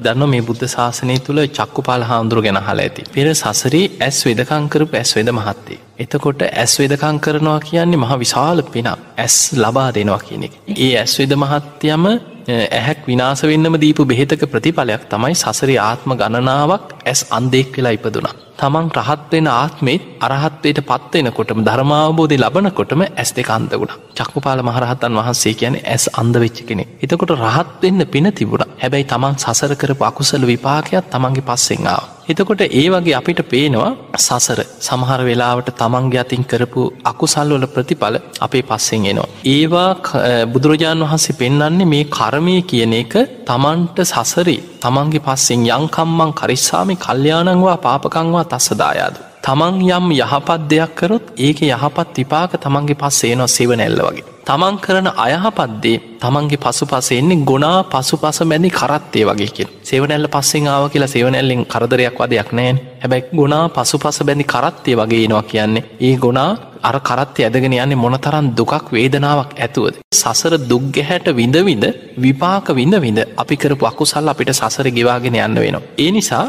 දන්න මේ බුද්ධ ශාසනය තුළ චක්කුපාල හාමුදුරු ගැන හලා ඇති. පෙර සසරී ඇස් වෙදකංකරපු ඇස් වෙද මහත්තේ. එතකොට ඇස් වෙදකං කරනවා කියන්නේ මහ විශාල පෙනක් ඇස් ලබා දෙනවා කියන එක. ඒ ඇස් වෙද මහත්යම ඇහැක් විනාස වෙන්නම දීපු බෙහෙතක ප්‍රතිඵලයක් තමයි සසරි ආත්ම ගණනාවක් ඇස් අන්දෙක් වෙලා ඉපදුනා. තමන් රහත්වෙන ආත්මේත් අරහත්වයට පත්වෙනකොටම ධර්මාවබෝධය ලබනකොටම ඇස් දෙක අන්දගුණ චක්කුපාල මහරහතන් වහන්සේ කියන ඇස් අන්ද වෙච්ච කෙනෙ. එතකොට රහත්වෙන්න පින තිබුණ හැබැයි තමන් සසර කරපු අකුසල විපාකයක් තමන්ගේ පස්සෙන්ආාව. එතකොට ඒ වගේ අපිට පේනවා සසර සමහර වෙලාවට තමන්ගේ අතින් කරපු අකුසල්වල ප්‍රතිඵල අපේ පස්සෙන් එනවා. ඒවා බුදුරජාණන් වහන්සේ පෙන්න්නන්නේ මේ කරමය කියන එක තමන්ට සසරි තමන්ගේ පස්සෙන් යංකම්මං කරිස්සාමි කල්්‍යයානංවා පාපකංවා තස්සදායාද. තමන් යම් යහපත් දෙයක් කරොත් ඒක යහපත් විපාක තමන්ගේ පස්සේ නවා සෙව නැල්ල වගේ. තමන් කරන අයහපත්දේ තමන්ගේ පසු පසෙන්නේ ගොනා පසු පස මැදි කරත්තේ වගේකින් සෙවනැල්ල පස්සෙන් ආව කියලා සෙවනැල්ලෙන් කරදරයක් වදයක් නෑන් හැබැයි ගොනා පසු පස බැඳි කරත්තේ වගේ නවා කියන්නේ ඒ ගොනා අර කරත්තය ඇදගෙන යන්නේ මොනතරන් දුකක් වේදනාවක් ඇතුවද. සසර දුක්ගැහැට විඳවිඳ විපාක විඳ විඳ අපි කරපු අකුසල් අපිට සසර ගෙවාගෙන යන්න වෙනවා. ඒ නිසා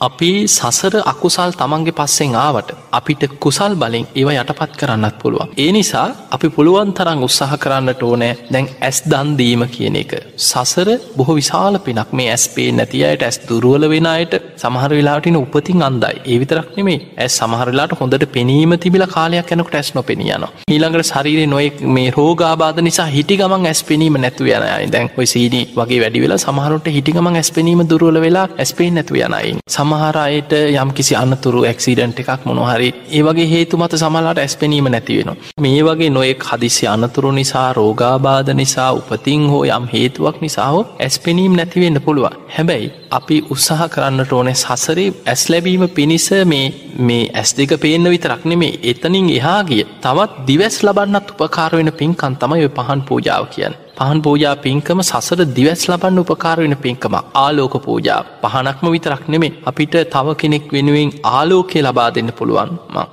අපි සසර අකුසල් තමන්ගේ පස්සෙන් ආවට අපිට කුසල් බලින් ඒව යටපත් කරන්නත් පුළුවන්. ඒ නිසා අපි පුළුවන් තරං උත්සාහ කරන්නට ඕනෑ දැන් ඇස් දන්දීම කියන එක. සසර බොහෝ විශාල පිනක් මේ ඇස්පේ නැතියට ඇස් දුරුවල වෙනයට සමහර වෙලාටින උපතින් අන්දයි ඒවිතරක් නෙමේ ඇස් සමහරලාට හොඳට පෙනීම තිබිල කාලයක් යනකට ඇස් නොපෙනියන. ඊළඟට ශරීරය නොයෙක් මේ රෝගාබාධ නිසා හිටි ගමන් ඇස් පෙනීම නැතු යනයි දැන් ඔයි සීනී වගේ වැඩි වෙලා සමහරට හිටිගමන් ඇස් පෙනීම දුරුවල වෙලා ඇස්පේ නැතු යනයි. සමහර අයට යම් කිසි අන්නතුරු ඇක්සිඩන්ට් එකක් මොනොහරි ඒවගේ හේතු මත සමලාට ඇස්පෙනීම නැතිවෙන. මේ වගේ නොයෙක් හදිසි අනතුරු නිසා රෝගාබාධ නිසා උපතින් හෝ යම් හේතුවක් නිසා හෝ ඇස්පෙනීම් නැතිවෙන්න පුළුවන්. හැබැයි අපි උත්සාහ කරන්නට ඕනේ සසරේ ඇස් ලැබීම පිණිස මේ මේ ඇස් දෙක පේන්න විතරක් නෙමේ එතනින් එහා ගිය තවත් දිවැස් ලබන්නත් උපකාරවෙන පින්කන් තමයි පහන් පූජාව කියන්න. පහන් පූජා පින්කම සසර දිවැස් ලබන්න උපකාර වෙන පින්කම. ආලෝක පූජා. පහනක්ම විතරක් නෙමේ අපිට තව කෙනෙක් වෙනුවෙන් ආලෝකය ලබා දෙන්න පුළුවන්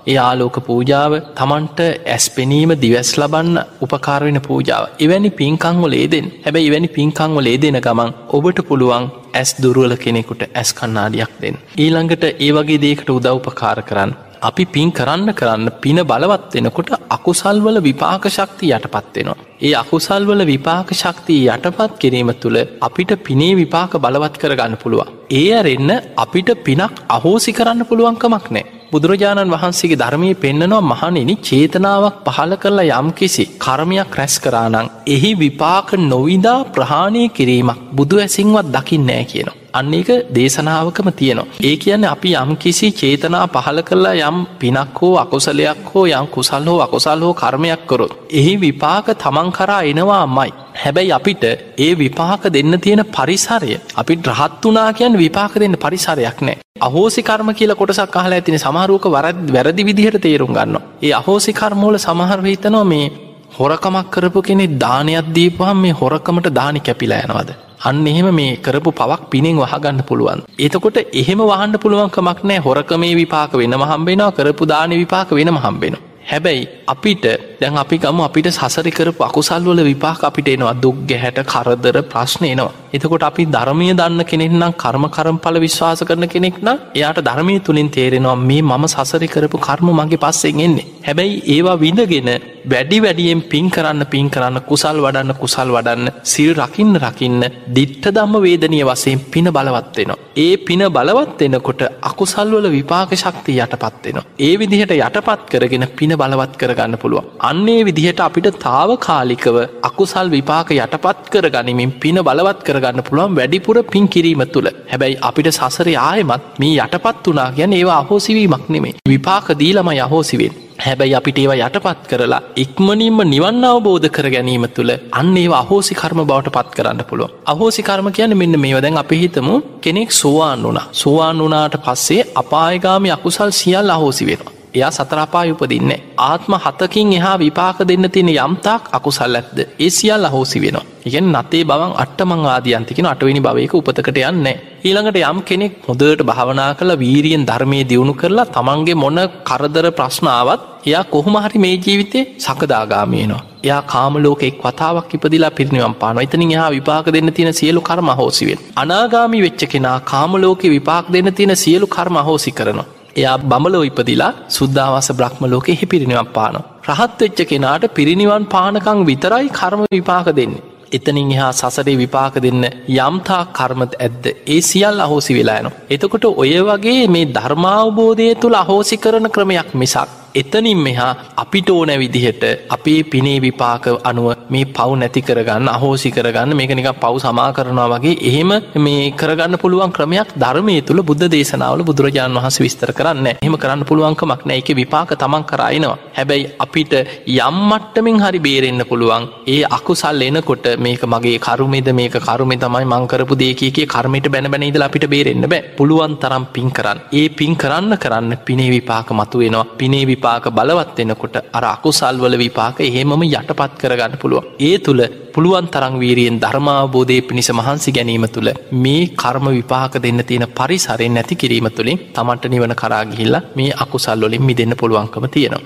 ඒ ආලෝක පූජාව තමන්ට ඇස් පෙනීම දිවැස් ලබන්න උපකාරවෙන පූජාව. එවැනි පින්කංවල ඒදෙන් හැබැයි එවැනි පින්කංවල ඒ දෙන ගමන් ඔබට පුළුවන් ඇස් දුරුවල කෙනෙකුට ඇස් කන්නාඩියක් දෙන්න. ඊළඟට ඒ වගේ දේකට උදව්පකාර කරන්න. අපි පින් කරන්න කරන්න පින බලවත් වෙනකොට අකුසල්වල විපාක ශක්ති යටපත්වෙනවා. ඒ අකුසල්වල විපාක ශක්තිය යටපත් කිරීම තුළ අපිට පිනේ විපාක බලවත් කරගන්න පුළුවන්. ඒ අරෙන්න අපිට පිනක් අහෝසි කරන්න පුළුවන්කමක් නෑ. බුදුරජාණන් වහන්සේගේ ධර්මය පෙන්න්නනවා මහනෙනි චේතනාවක් පහල කරලා යම් කිසි කර්මයක් රැස් කරානං එහි විපාක නොවිදා ප්‍රහාණය කිරීමක් බුදු ඇසින්වත් දකින්නෑ කියනවා. අන්න එක දේශනාවකම තියෙනවා. ඒ කියන්න අපි යම් කිසි චේතනා පහල කරලා යම් පිනක් හෝ අකුසලයක් හෝ යම් කුසල් හෝ අකුසල් හෝ කර්මයක් කරොත්. එහි විපාක තමන් කරා එනවා මයි. හැබැයි අපිට ඒ විපාක දෙන්න තියෙන පරිසරය අපි රහත් වනා කියන් විපාක දෙන්න පරිසරයක් නෑ. අහෝසි කර්ම කියල කොටසක් අහලා ඇතින සමහරුවක වරද වැරදි විදිහට තේරුම් ගන්න. ඒ අහෝසි කර්මෝල සමහරව හිතනවා මේ හොරකමක් කරපු කෙනෙ දානයක් දීපහම් මේ හොරකමට දානි කැපිලා යනවද. අන්න එහෙම මේ කරපු පවක් පිනෙන් වහගන්න පුළුවන්. එතකොට එහෙම වහන්න පුළුවන්කමක් නෑ හොරකමේ විපාක වෙන මහම්බෙනවා කරපු දාන විපාක වෙන මහම්බෙන. හැබැයි අපිට දැන් අපි ගම අපිට සසරි කරපු අකුසල්වල විපාක අපිට එනවා දුක් ගැහැට කරදර ප්‍රශ්න එනවා. එතකොට අපි ධර්මය දන්න කෙනෙක්නම් කර්ම කරම්ඵල විශ්වාස කරන කෙනෙක් නම් එයාට ධර්මය තුළින් තේරෙනවා මේ මම සසරි කරපු කර්ම මගේ පස්සෙන් එන්නේ. හැබැයි ඒවා විඳගෙන වැඩි වැඩියෙන් පින් කරන්න පින් කරන්න කුසල් වඩන්න කුසල් වඩන්න සිල් රකින්න රකින්න දිට්ට දම්ම වේදනය වසයෙන් පින බලවත්වෙනවා. ඒ පින බලවත් එනකොට අකුසල්වල විපාක ශක්ති යටපත්වෙනවා. ඒ විදිහට යටපත් කරගෙන පින බලවත් කරගන්න පුළුවන්. අන්නේ විදිහට අපිට තාව කාලිකව අකුසල් විපාක යටපත් කර ගනිමින් පින බලවත් කරගන්න පුළුවන් වැඩිපුර පින් කිරීම තුළ. හැබැයි අපිට සසර ආයමත් මේ යටපත් වනා ගැන ඒවා අහෝසිවීමක් නෙමේ විපාක දීලම යහෝසිවෙන් හැබැයි අපිට ඒවා යටපත් කරලා ඉක්මනින්ම නිවන් අවබෝධ කර ගැනීම තුළ අන්න ඒවා අහෝසි කර්ම බවට පත් කරන්න පුළුව අහෝසි කර්ම කියන මෙන්න මේ දැන් අපි හිතමු කෙනෙක් සෝවාන් වුණා. සෝවාන් වනාට පස්සේ අපායගාමි අකුසල් සියල් අහෝසි වෙනවා. එයා සතරාපා උපදින්නේ. ආත්ම හතකින් එහා විපාක දෙන්න තියෙන යම්තාක් අකුසල් ඇත්ද ඒ සියල් අහෝසි වෙනවා. ඉගෙන් නතේ බවන් අට්ටමං ආදියන්තිකෙන අටවෙනි භවයක උපතකට යන්න. ඊළඟට යම් කෙනෙක් හොදට භාවනා කළ වීරියෙන් ධර්මය දියුණු කරලා තමන්ගේ මොන කරදර ප්‍රශ්නාවත් එයා කොහොම හරි මේ ජීවිතේ සකදාගාමයනවා. එයා කාමලෝකෙක් වතාවක් ඉපදිලා පිරිනිවම් පාන එතනින් එහා විපාක දෙන්න තියෙන සියලු කර්ම හෝසිවෙන්. අනාගාමි වෙච්ච කෙනා කාමලෝක විපාක් දෙන්න තියෙන සියලු කර්ම හෝසි කරනවා. එයා බමලෝ ඉපදිලා සුද්ධවාස බ්‍රහ්ම ලෝකෙ හි පිරිනිවන් පාන. රහත් වෙච්ච කෙනාට පිරිනිවන් පානකං විතරයි කර්ම විපාක දෙන්නේ. එතනින් එහා සසරේ විපාක දෙන්න යම්තා කර්මත ඇද්ද ඒ සියල් අහෝසි වෙලායනවා. එතකොට ඔය වගේ මේ ධර්මාවබෝධය තුළ අහෝසි කරන ක්‍රමයක් මිසක්. එතනින් මෙහා අපිට ඕන විදිහට අපේ පිනේ විපාක අනුව මේ පව් නැති කරගන්න අහෝසි කරගන්න මේක නික පව් සමා කරනවා වගේ එහෙම මේ කරගන්න පුළුවන් ක්‍රමයක් ධර්මය තුළ බුද්ධ දේශනාවල බුදුරජාණන් වහස විස්තර කරන්න එහෙම කරන්න පුළුවන්කමක් නෑ එක විපාක තමන් කරයිනවා හැබැයි අපිට යම්මට්ටමින් හරි බේරෙන්න්න පුළුවන් ඒ අකුසල් එනකොට මේක මගේ කරුමේද මේක කරුමේ තමයි මංකරපු දේකගේ කර්මයට බැන බැනයිදල අපිට බේරෙන්න්න බෑ. පුළුවන් තරම් පින් කරන්න. ඒ පින් කරන්න කරන්න පිනේ විපාක මතු වෙනවා පිනේ විපා විපාක බලවත් වෙනකොට අර අකුසල්වල විපාක එහෙමම යටපත් කරගන්න පුළුවන්. ඒ තුළ පුළුවන් තරං වීරියෙන් ධර්මාබෝධය පිණිස මහන්සි ගැනීම තුළ මේ කර්ම විපාක දෙන්න තියෙන පරිසරෙන් නැති කිරීම තුළින් තමන්ට නිවන කරාගිහිල්ලා මේ අකුසල්ලොලින් මි දෙන්න පුළුවන්කම තියෙනවා.